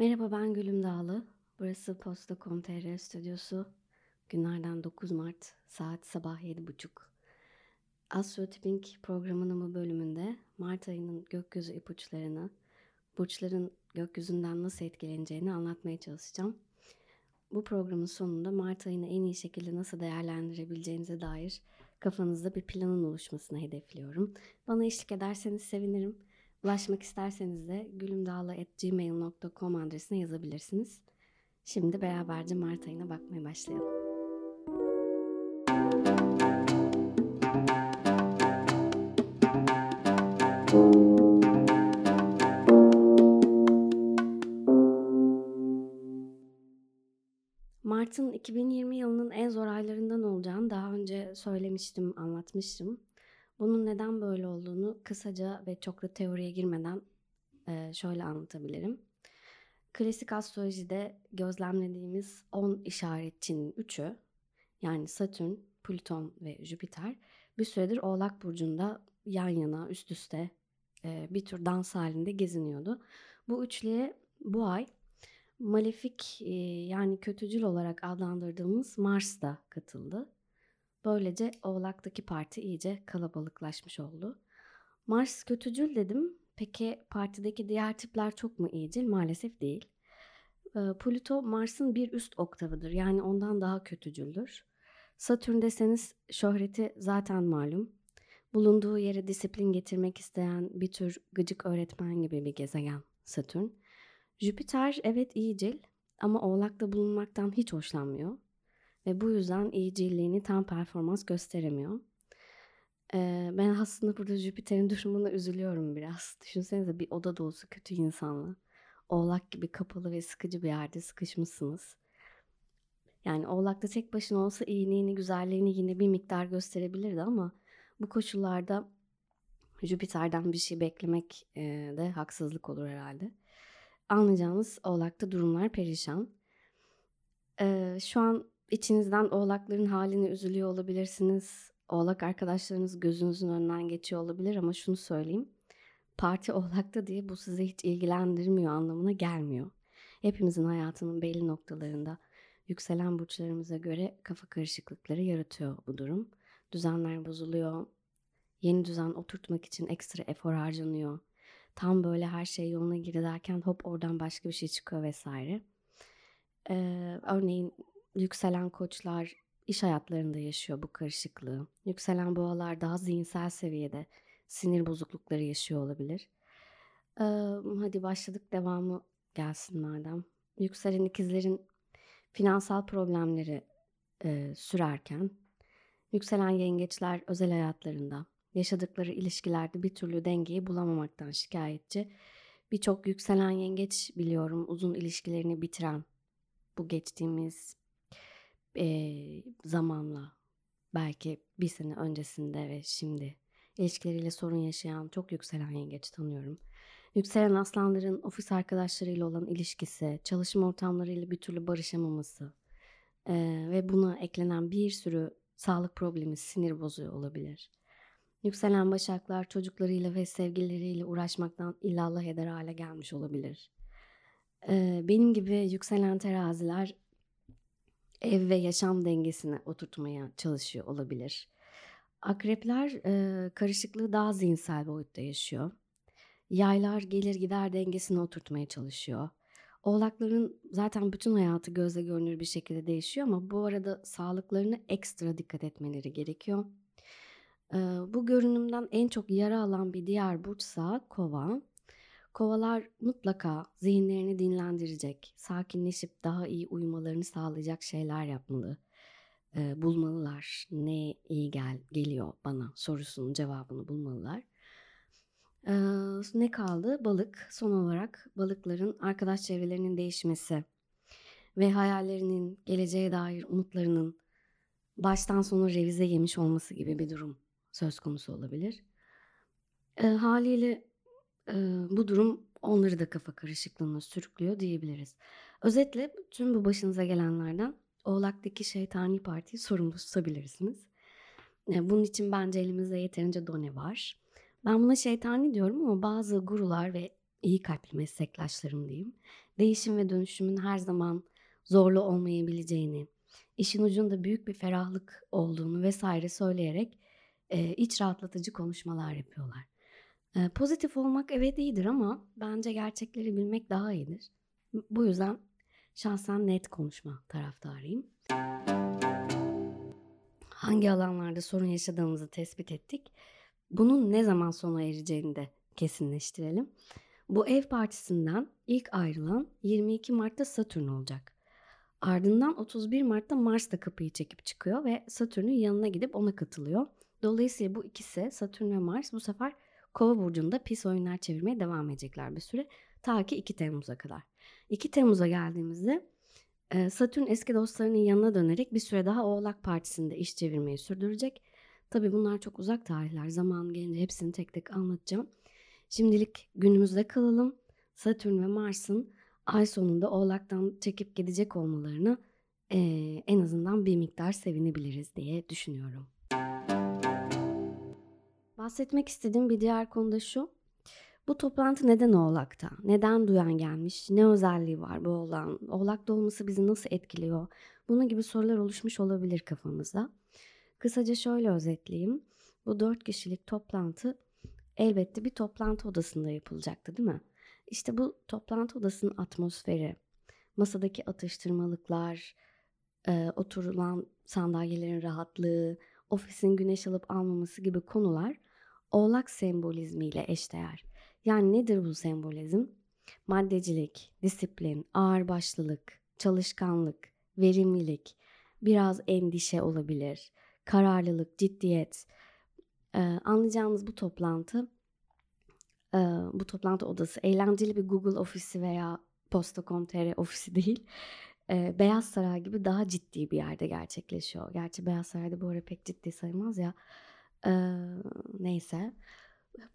Merhaba ben Gülüm Dağlı. Burası Posta.com.tr stüdyosu. Günlerden 9 Mart saat sabah 7.30. Astrotipping programının bu bölümünde Mart ayının gökyüzü ipuçlarını, burçların gökyüzünden nasıl etkileneceğini anlatmaya çalışacağım. Bu programın sonunda Mart ayını en iyi şekilde nasıl değerlendirebileceğinize dair kafanızda bir planın oluşmasını hedefliyorum. Bana eşlik ederseniz sevinirim. Ulaşmak isterseniz de gülümdağla.gmail.com adresine yazabilirsiniz. Şimdi beraberce Mart ayına bakmaya başlayalım. Mart'ın 2020 yılının en zor aylarından olacağını daha önce söylemiştim, anlatmıştım. Bunun neden böyle olduğunu kısaca ve çok da teoriye girmeden şöyle anlatabilirim. Klasik astrolojide gözlemlediğimiz 10 işaretçinin 3'ü yani Satürn, Plüton ve Jüpiter bir süredir Oğlak Burcu'nda yan yana üst üste bir tür dans halinde geziniyordu. Bu üçlüye bu ay malefik yani kötücül olarak adlandırdığımız Mars da katıldı. Böylece Oğlak'taki parti iyice kalabalıklaşmış oldu. Mars kötücül dedim. Peki partideki diğer tipler çok mu iyicil? Maalesef değil. Plüto Mars'ın bir üst oktavıdır. Yani ondan daha kötücüldür. Satürn deseniz şöhreti zaten malum. Bulunduğu yere disiplin getirmek isteyen bir tür gıcık öğretmen gibi bir gezegen Satürn. Jüpiter evet iyicil ama Oğlak'ta bulunmaktan hiç hoşlanmıyor ve bu yüzden iyiciliğini tam performans gösteremiyor. Ee, ben aslında burada Jüpiter'in durumuna üzülüyorum biraz. Düşünsenize bir oda dolusu kötü insanla. Oğlak gibi kapalı ve sıkıcı bir yerde sıkışmışsınız. Yani Oğlak'ta tek başına olsa iyiliğini, güzelliğini yine bir miktar gösterebilirdi ama bu koşullarda Jüpiter'den bir şey beklemek de haksızlık olur herhalde. Anlayacağınız Oğlak'ta durumlar perişan. Ee, şu an İçinizden oğlakların halini üzülüyor olabilirsiniz. Oğlak arkadaşlarınız gözünüzün önünden geçiyor olabilir ama şunu söyleyeyim. Parti oğlakta diye bu sizi hiç ilgilendirmiyor anlamına gelmiyor. Hepimizin hayatının belli noktalarında yükselen burçlarımıza göre kafa karışıklıkları yaratıyor bu durum. Düzenler bozuluyor. Yeni düzen oturtmak için ekstra efor harcanıyor. Tam böyle her şey yoluna giderken hop oradan başka bir şey çıkıyor vesaire. Ee, örneğin yükselen koçlar iş hayatlarında yaşıyor bu karışıklığı. Yükselen boğalar daha zihinsel seviyede sinir bozuklukları yaşıyor olabilir. Ee, hadi başladık devamı gelsin madem. Yükselen ikizlerin finansal problemleri e, sürerken yükselen yengeçler özel hayatlarında yaşadıkları ilişkilerde bir türlü dengeyi bulamamaktan şikayetçi. Birçok yükselen yengeç biliyorum uzun ilişkilerini bitiren bu geçtiğimiz e, zamanla belki bir sene öncesinde ve şimdi ilişkileriyle sorun yaşayan çok yükselen yengeç tanıyorum. Yükselen aslanların ofis arkadaşlarıyla olan ilişkisi, çalışma ortamlarıyla bir türlü barışamaması e, ve buna eklenen bir sürü sağlık problemi sinir bozuyor olabilir. Yükselen başaklar çocuklarıyla ve sevgilileriyle uğraşmaktan illallah eder hale gelmiş olabilir. Ee, benim gibi yükselen teraziler ev ve yaşam dengesini oturtmaya çalışıyor olabilir. Akrepler e, karışıklığı daha zihinsel boyutta yaşıyor. Yaylar gelir gider dengesini oturtmaya çalışıyor. Oğlakların zaten bütün hayatı gözle görünür bir şekilde değişiyor ama bu arada sağlıklarına ekstra dikkat etmeleri gerekiyor. Ee, bu görünümden en çok yara alan bir diğer burçsa kova. Kovalar mutlaka zihinlerini dinlendirecek, sakinleşip daha iyi uyumalarını sağlayacak şeyler yapmalı. E, bulmalılar. Ne iyi gel geliyor bana sorusunun cevabını bulmalılar. E, ne kaldı? Balık. Son olarak balıkların arkadaş çevrelerinin değişmesi ve hayallerinin, geleceğe dair umutlarının baştan sona revize yemiş olması gibi bir durum söz konusu olabilir. E, haliyle bu durum onları da kafa karışıklığına sürüklüyor diyebiliriz. Özetle tüm bu başınıza gelenlerden Oğlak'taki şeytani partiyi sorumlu tutabilirsiniz. bunun için bence elimizde yeterince done var. Ben buna şeytani diyorum ama bazı gurular ve iyi kalpli meslektaşlarım diyeyim değişim ve dönüşümün her zaman zorlu olmayabileceğini, işin ucunda büyük bir ferahlık olduğunu vesaire söyleyerek e, iç rahatlatıcı konuşmalar yapıyorlar. E, pozitif olmak evet iyidir ama bence gerçekleri bilmek daha iyidir. Bu yüzden şahsen net konuşma taraftarıyım. Hangi alanlarda sorun yaşadığımızı tespit ettik. Bunun ne zaman sona ereceğini de kesinleştirelim. Bu ev partisinden ilk ayrılan 22 Mart'ta Satürn olacak. Ardından 31 Mart'ta Mars da kapıyı çekip çıkıyor ve Satürn'ün yanına gidip ona katılıyor. Dolayısıyla bu ikisi Satürn ve Mars bu sefer Kova burcunda pis oyunlar çevirmeye devam edecekler bir süre. Ta ki 2 Temmuz'a kadar. 2 Temmuz'a geldiğimizde Satürn eski dostlarının yanına dönerek bir süre daha Oğlak Partisi'nde iş çevirmeyi sürdürecek. Tabi bunlar çok uzak tarihler. Zaman gelince hepsini tek tek anlatacağım. Şimdilik günümüzde kalalım. Satürn ve Mars'ın ay sonunda Oğlak'tan çekip gidecek olmalarını e, en azından bir miktar sevinebiliriz diye düşünüyorum. Bahsetmek istediğim bir diğer konu da şu. Bu toplantı neden Oğlak'ta? Neden duyan gelmiş? Ne özelliği var bu oğlan? Oğlak'ta olması bizi nasıl etkiliyor? Bunun gibi sorular oluşmuş olabilir kafamızda. Kısaca şöyle özetleyeyim. Bu dört kişilik toplantı elbette bir toplantı odasında yapılacaktı değil mi? İşte bu toplantı odasının atmosferi, masadaki atıştırmalıklar, e, oturulan sandalyelerin rahatlığı, ofisin güneş alıp almaması gibi konular oğlak sembolizmiyle eşdeğer. Yani nedir bu sembolizm? Maddecilik, disiplin, ağırbaşlılık, çalışkanlık, verimlilik, biraz endişe olabilir, kararlılık, ciddiyet. Ee, anlayacağınız bu toplantı, e, bu toplantı odası eğlenceli bir Google ofisi veya Posta.com.tr ofisi değil. E, Beyaz Saray gibi daha ciddi bir yerde gerçekleşiyor. Gerçi Beyaz Saray'da bu ara pek ciddi sayılmaz ya. E, neyse.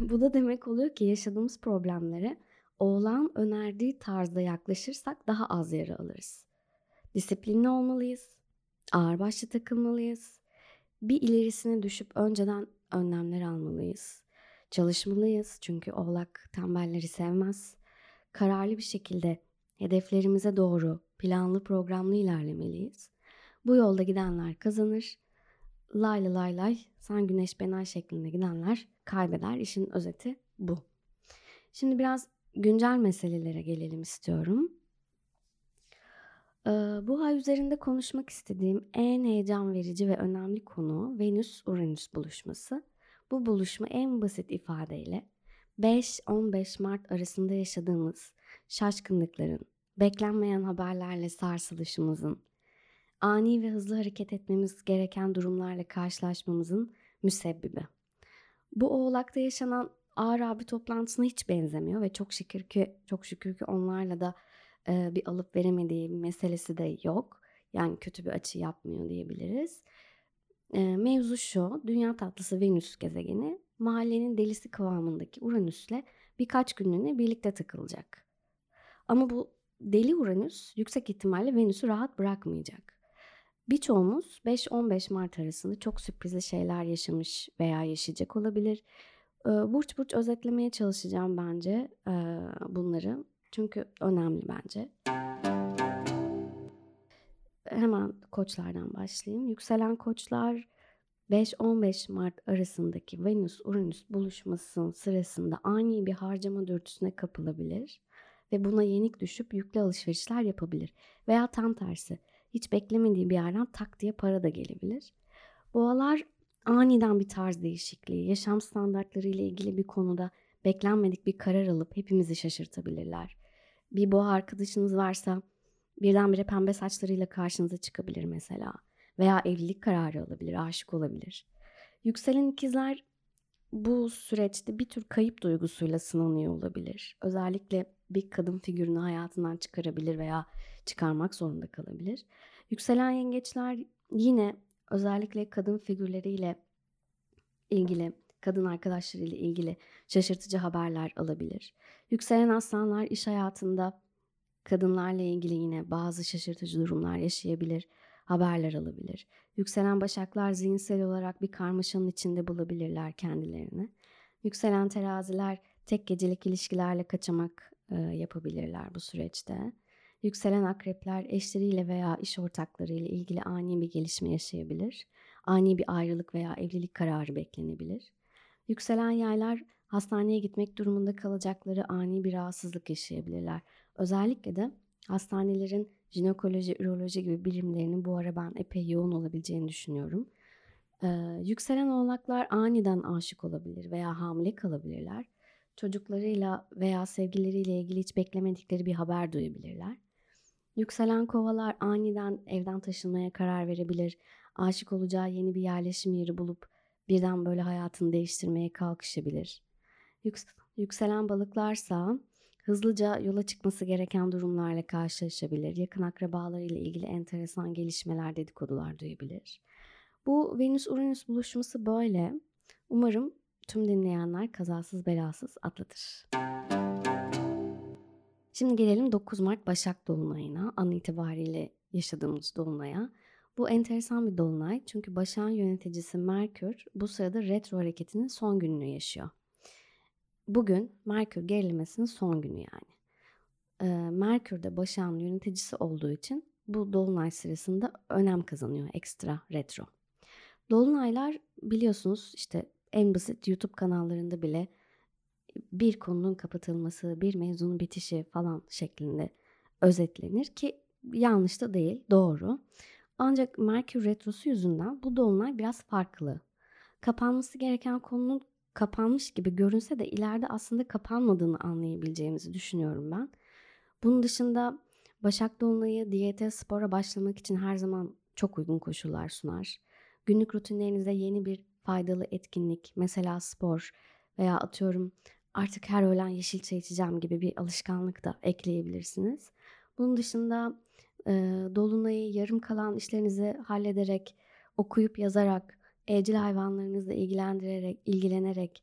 Bu da demek oluyor ki yaşadığımız problemlere oğlan önerdiği tarzda yaklaşırsak daha az yara alırız. Disiplinli olmalıyız. Ağırbaşlı takılmalıyız. Bir ilerisine düşüp önceden önlemler almalıyız. Çalışmalıyız çünkü oğlak tembelleri sevmez. Kararlı bir şekilde hedeflerimize doğru planlı programlı ilerlemeliyiz. Bu yolda gidenler kazanır. Lay lay lay sen güneş ben ay şeklinde gidenler kaybeder. İşin özeti bu. Şimdi biraz güncel meselelere gelelim istiyorum. Ee, bu ay üzerinde konuşmak istediğim en heyecan verici ve önemli konu Venüs-Uranüs buluşması. Bu buluşma en basit ifadeyle 5-15 Mart arasında yaşadığımız şaşkınlıkların, beklenmeyen haberlerle sarsılışımızın, ani ve hızlı hareket etmemiz gereken durumlarla karşılaşmamızın müsebbibi. Bu oğlakta yaşanan ağır abi toplantısına hiç benzemiyor ve çok şükür ki çok şükür ki onlarla da e, bir alıp veremediği meselesi de yok. Yani kötü bir açı yapmıyor diyebiliriz. E, mevzu şu, dünya tatlısı Venüs gezegeni mahallenin delisi kıvamındaki Uranüs'le birkaç günlüğüne birlikte takılacak. Ama bu deli Uranüs yüksek ihtimalle Venüs'ü rahat bırakmayacak. Birçoğumuz 5-15 Mart arasında çok sürprizli şeyler yaşamış veya yaşayacak olabilir. Burç burç özetlemeye çalışacağım bence bunları. Çünkü önemli bence. Hemen koçlardan başlayayım. Yükselen koçlar 5-15 Mart arasındaki Venüs-Uranüs buluşmasının sırasında ani bir harcama dürtüsüne kapılabilir ve buna yenik düşüp yüklü alışverişler yapabilir. Veya tam tersi hiç beklemediği bir yerden tak diye para da gelebilir. Boğalar aniden bir tarz değişikliği, yaşam standartları ile ilgili bir konuda beklenmedik bir karar alıp hepimizi şaşırtabilirler. Bir boğa arkadaşınız varsa birdenbire pembe saçlarıyla karşınıza çıkabilir mesela. Veya evlilik kararı alabilir, aşık olabilir. Yükselen ikizler bu süreçte bir tür kayıp duygusuyla sınanıyor olabilir. Özellikle bir kadın figürünü hayatından çıkarabilir veya çıkarmak zorunda kalabilir. Yükselen yengeçler yine özellikle kadın figürleriyle ilgili, kadın arkadaşlarıyla ilgili şaşırtıcı haberler alabilir. Yükselen aslanlar iş hayatında kadınlarla ilgili yine bazı şaşırtıcı durumlar yaşayabilir, haberler alabilir. Yükselen başaklar zihinsel olarak bir karmaşanın içinde bulabilirler kendilerini. Yükselen teraziler tek gecelik ilişkilerle kaçamak e, yapabilirler bu süreçte. Yükselen akrepler eşleriyle veya iş ortaklarıyla ilgili ani bir gelişme yaşayabilir. Ani bir ayrılık veya evlilik kararı beklenebilir. Yükselen yaylar hastaneye gitmek durumunda kalacakları ani bir rahatsızlık yaşayabilirler. Özellikle de hastanelerin jinekoloji, üroloji gibi bilimlerinin bu ara ben epey yoğun olabileceğini düşünüyorum. Ee, yükselen oğlaklar aniden aşık olabilir veya hamile kalabilirler. Çocuklarıyla veya sevgilileriyle ilgili hiç beklemedikleri bir haber duyabilirler. Yükselen kovalar aniden evden taşınmaya karar verebilir. Aşık olacağı yeni bir yerleşim yeri bulup birden böyle hayatını değiştirmeye kalkışabilir. Yüks yükselen balıklarsa hızlıca yola çıkması gereken durumlarla karşılaşabilir. Yakın akrabalarıyla ilgili enteresan gelişmeler, dedikodular duyabilir. Bu Venüs-Uranüs buluşması böyle. Umarım tüm dinleyenler kazasız belasız atlatır. Şimdi gelelim 9 Mart Başak Dolunay'ına, an itibariyle yaşadığımız Dolunay'a. Bu enteresan bir dolunay çünkü Başak'ın yöneticisi Merkür bu sırada retro hareketinin son gününü yaşıyor. Bugün Merkür gerilemesinin son günü yani. Merkür de Başak'ın yöneticisi olduğu için bu dolunay sırasında önem kazanıyor ekstra retro. Dolunaylar biliyorsunuz işte en basit YouTube kanallarında bile bir konunun kapatılması, bir mevzunun bitişi falan şeklinde özetlenir ki yanlış da değil, doğru. Ancak Merkür Retrosu yüzünden bu dolunay biraz farklı. Kapanması gereken konunun kapanmış gibi görünse de ileride aslında kapanmadığını anlayabileceğimizi düşünüyorum ben. Bunun dışında Başak Dolunay'ı diyete, spora başlamak için her zaman çok uygun koşullar sunar. Günlük rutinlerinize yeni bir faydalı etkinlik, mesela spor veya atıyorum artık her öğlen yeşil çay içeceğim gibi bir alışkanlık da ekleyebilirsiniz. Bunun dışında e, dolunayı yarım kalan işlerinizi hallederek, okuyup yazarak, evcil hayvanlarınızla ilgilendirerek, ilgilenerek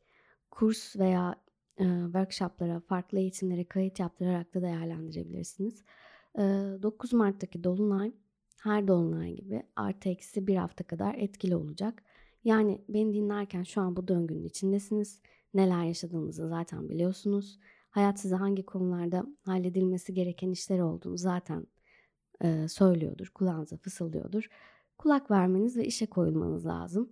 kurs veya e, workshoplara, farklı eğitimlere kayıt yaptırarak da değerlendirebilirsiniz. E, 9 Mart'taki dolunay her dolunay gibi artı eksi bir hafta kadar etkili olacak. Yani beni dinlerken şu an bu döngünün içindesiniz. Neler yaşadığınızı zaten biliyorsunuz. Hayat size hangi konularda halledilmesi gereken işler olduğunu zaten e, söylüyordur, kulağınıza fısıldıyordur. Kulak vermeniz ve işe koyulmanız lazım.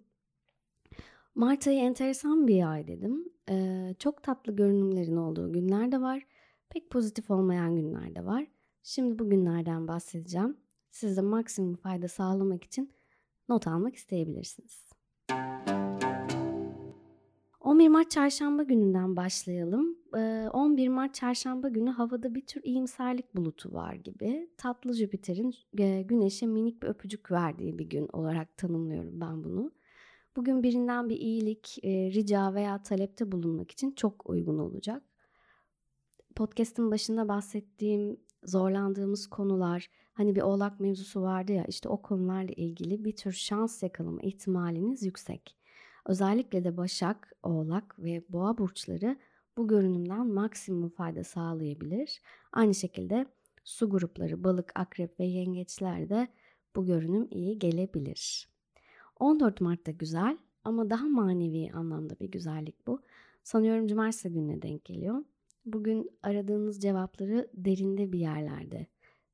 Mart ayı enteresan bir ay dedim. Ee, çok tatlı görünümlerin olduğu günler de var. Pek pozitif olmayan günler de var. Şimdi bu günlerden bahsedeceğim. Size maksimum fayda sağlamak için not almak isteyebilirsiniz. 11 Mart çarşamba gününden başlayalım. 11 Mart çarşamba günü havada bir tür iyimserlik bulutu var gibi. Tatlı Jüpiter'in güneşe minik bir öpücük verdiği bir gün olarak tanımlıyorum ben bunu. Bugün birinden bir iyilik, rica veya talepte bulunmak için çok uygun olacak. Podcast'ın başında bahsettiğim zorlandığımız konular, hani bir oğlak mevzusu vardı ya işte o konularla ilgili bir tür şans yakalama ihtimaliniz yüksek. Özellikle de Başak, Oğlak ve Boğa burçları bu görünümden maksimum fayda sağlayabilir. Aynı şekilde su grupları balık, akrep ve yengeçler de bu görünüm iyi gelebilir. 14 Mart'ta güzel ama daha manevi anlamda bir güzellik bu. Sanıyorum cumartesi gününe denk geliyor. Bugün aradığınız cevapları derinde bir yerlerde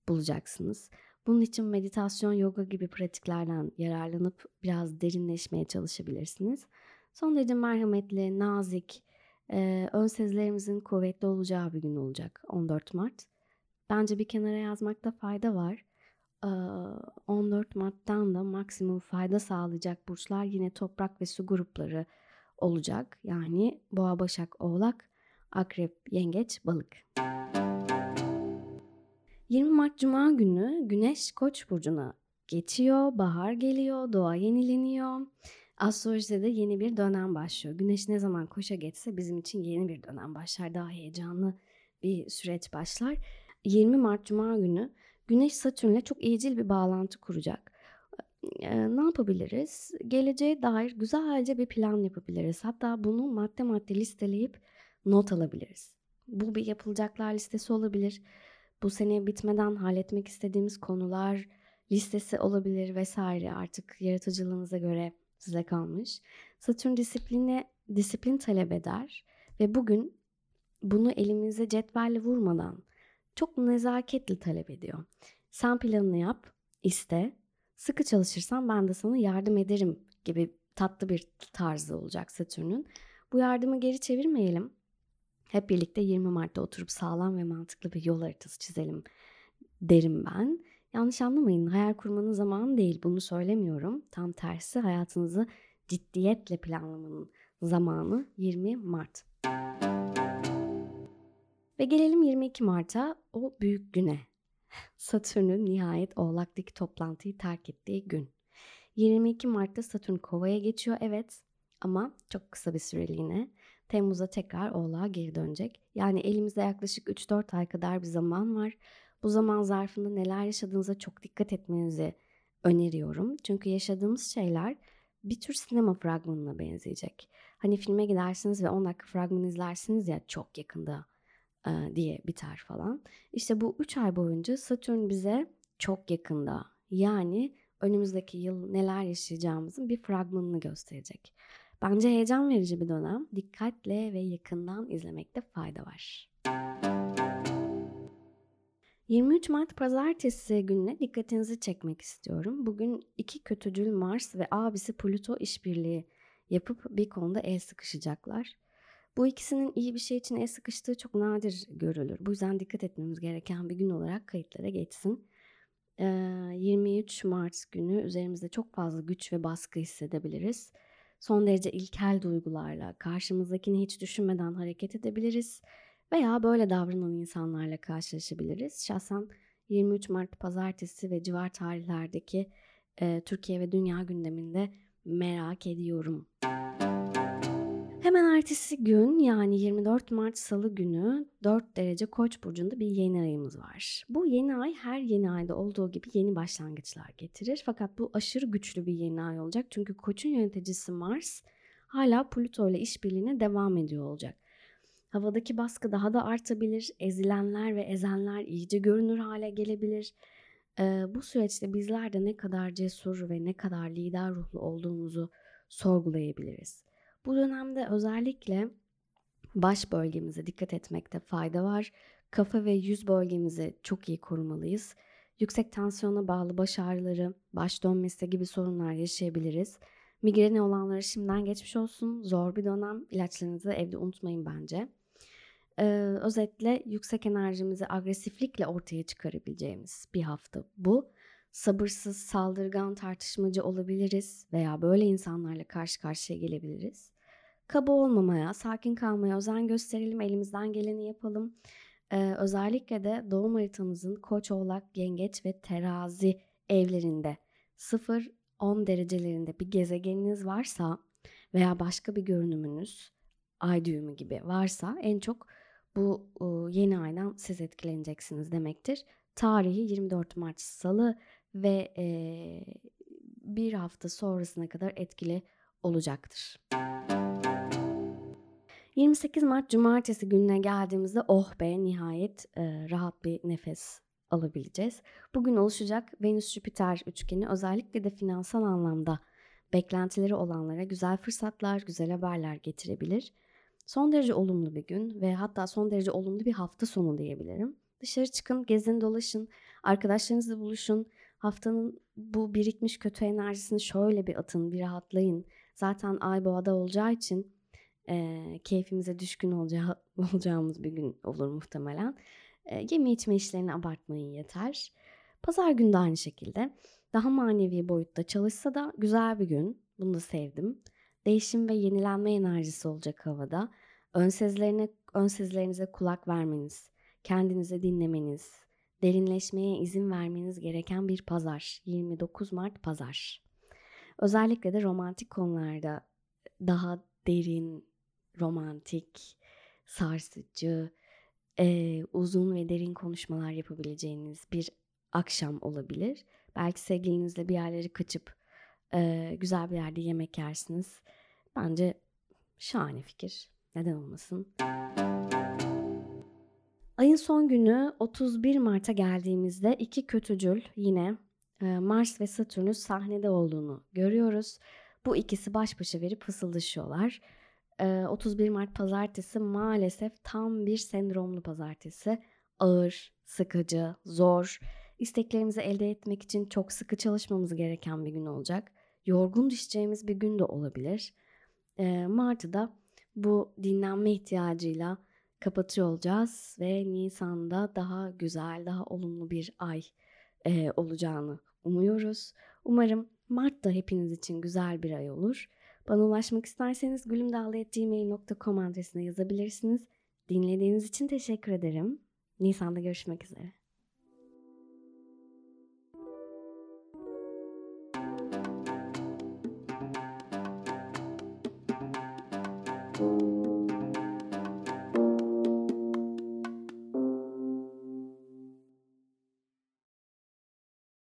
bulacaksınız. Bunun için meditasyon, yoga gibi pratiklerden yararlanıp biraz derinleşmeye çalışabilirsiniz. Son derece merhametli, nazik, e, ön sezilerimizin kuvvetli olacağı bir gün olacak 14 Mart. Bence bir kenara yazmakta fayda var. E, 14 Mart'tan da maksimum fayda sağlayacak burçlar yine toprak ve su grupları olacak. Yani boğa, başak, oğlak, akrep, yengeç, balık. 20 Mart Cuma günü Güneş Koç burcuna geçiyor, bahar geliyor, doğa yenileniyor. Astrolojide de yeni bir dönem başlıyor. Güneş ne zaman koşa geçse bizim için yeni bir dönem başlar. Daha heyecanlı bir süreç başlar. 20 Mart Cuma günü Güneş Satürn'le çok iyicil bir bağlantı kuracak. Ee, ne yapabiliriz? Geleceğe dair güzelce bir plan yapabiliriz. Hatta bunu madde madde listeleyip not alabiliriz. Bu bir yapılacaklar listesi olabilir bu sene bitmeden halletmek istediğimiz konular listesi olabilir vesaire artık yaratıcılığınıza göre size kalmış. Satürn disipline disiplin talep eder ve bugün bunu elimize cetvelle vurmadan çok nezaketli talep ediyor. Sen planını yap, iste, sıkı çalışırsan ben de sana yardım ederim gibi tatlı bir tarzı olacak Satürn'ün. Bu yardımı geri çevirmeyelim. Hep birlikte 20 Mart'ta oturup sağlam ve mantıklı bir yol haritası çizelim derim ben. Yanlış anlamayın hayal kurmanın zamanı değil bunu söylemiyorum. Tam tersi hayatınızı ciddiyetle planlamanın zamanı 20 Mart. Ve gelelim 22 Mart'a o büyük güne. Satürn'ün nihayet Oğlak'taki toplantıyı terk ettiği gün. 22 Mart'ta Satürn Kova'ya geçiyor evet ama çok kısa bir süreliğine. Temmuz'a tekrar Oğlak'a geri dönecek. Yani elimizde yaklaşık 3-4 ay kadar bir zaman var. Bu zaman zarfında neler yaşadığınıza çok dikkat etmenizi öneriyorum. Çünkü yaşadığımız şeyler bir tür sinema fragmanına benzeyecek. Hani filme gidersiniz ve 10 dakika fragman izlersiniz ya çok yakında e, diye biter falan. İşte bu 3 ay boyunca Satürn bize çok yakında yani önümüzdeki yıl neler yaşayacağımızın bir fragmanını gösterecek. Bence heyecan verici bir dönem. Dikkatle ve yakından izlemekte fayda var. 23 Mart pazartesi gününe dikkatinizi çekmek istiyorum. Bugün iki kötücül Mars ve abisi Plüto işbirliği yapıp bir konuda el sıkışacaklar. Bu ikisinin iyi bir şey için el sıkıştığı çok nadir görülür. Bu yüzden dikkat etmemiz gereken bir gün olarak kayıtlara geçsin. 23 Mart günü üzerimizde çok fazla güç ve baskı hissedebiliriz. Son derece ilkel duygularla karşımızdakini hiç düşünmeden hareket edebiliriz veya böyle davranan insanlarla karşılaşabiliriz. Şahsen 23 Mart pazartesi ve civar tarihlerdeki e, Türkiye ve dünya gündeminde merak ediyorum. Hemen ertesi gün yani 24 Mart Salı günü 4 derece Koç burcunda bir yeni ayımız var. Bu yeni ay her yeni ayda olduğu gibi yeni başlangıçlar getirir. Fakat bu aşırı güçlü bir yeni ay olacak. Çünkü Koç'un yöneticisi Mars hala Plüto ile işbirliğine devam ediyor olacak. Havadaki baskı daha da artabilir. Ezilenler ve ezenler iyice görünür hale gelebilir. Ee, bu süreçte bizler de ne kadar cesur ve ne kadar lider ruhlu olduğumuzu sorgulayabiliriz. Bu dönemde özellikle baş bölgemize dikkat etmekte fayda var. Kafa ve yüz bölgemizi çok iyi korumalıyız. Yüksek tansiyona bağlı baş ağrıları, baş dönmesi gibi sorunlar yaşayabiliriz. Migreni olanlara şimdiden geçmiş olsun. Zor bir dönem. İlaçlarınızı evde unutmayın bence. Ee, özetle yüksek enerjimizi agresiflikle ortaya çıkarabileceğimiz bir hafta bu. Sabırsız, saldırgan, tartışmacı olabiliriz veya böyle insanlarla karşı karşıya gelebiliriz. Kaba olmamaya, sakin kalmaya özen gösterelim, elimizden geleni yapalım. Ee, özellikle de doğum haritanızın koç, oğlak, yengeç ve terazi evlerinde 0-10 derecelerinde bir gezegeniniz varsa veya başka bir görünümünüz, ay düğümü gibi varsa en çok bu yeni aydan siz etkileneceksiniz demektir. Tarihi 24 Mart Salı ve e, bir hafta sonrasına kadar etkili olacaktır. 28 Mart Cumartesi gününe geldiğimizde oh be nihayet e, rahat bir nefes alabileceğiz. Bugün oluşacak Venüs-Jüpiter üçgeni özellikle de finansal anlamda beklentileri olanlara güzel fırsatlar, güzel haberler getirebilir. Son derece olumlu bir gün ve hatta son derece olumlu bir hafta sonu diyebilirim. Dışarı çıkın, gezin, dolaşın, arkadaşlarınızla buluşun. Haftanın bu birikmiş kötü enerjisini şöyle bir atın, bir rahatlayın. Zaten ay boğada olacağı için e, keyfimize düşkün olacağı, olacağımız bir gün olur muhtemelen. E, yeme içme işlerini abartmayın yeter. Pazar günü de aynı şekilde. Daha manevi boyutta çalışsa da güzel bir gün. Bunu da sevdim. Değişim ve yenilenme enerjisi olacak havada. Ön sezilerine, ön sezilerinize kulak vermeniz, kendinize dinlemeniz, derinleşmeye izin vermeniz gereken bir pazar. 29 Mart pazar. Özellikle de romantik konularda daha derin, romantik, sarsıcı, e, uzun ve derin konuşmalar yapabileceğiniz bir akşam olabilir. Belki sevgilinizle bir yerlere kaçıp e, güzel bir yerde yemek yersiniz. Bence şahane fikir. Neden olmasın? Ayın son günü 31 Mart'a geldiğimizde iki kötücül yine Mars ve Satürn'ün sahnede olduğunu görüyoruz. Bu ikisi baş başa verip fısıldaşıyorlar. 31 Mart pazartesi maalesef tam bir sendromlu pazartesi. Ağır, sıkıcı, zor, isteklerimizi elde etmek için çok sıkı çalışmamız gereken bir gün olacak. Yorgun düşeceğimiz bir gün de olabilir. Mart'ı da bu dinlenme ihtiyacıyla kapatıyor olacağız ve Nisan'da daha güzel, daha olumlu bir ay olacağını umuyoruz. Umarım Mart da hepiniz için güzel bir ay olur. Bana ulaşmak isterseniz gülümdağlı.gmail.com adresine yazabilirsiniz. Dinlediğiniz için teşekkür ederim. Nisan'da görüşmek üzere.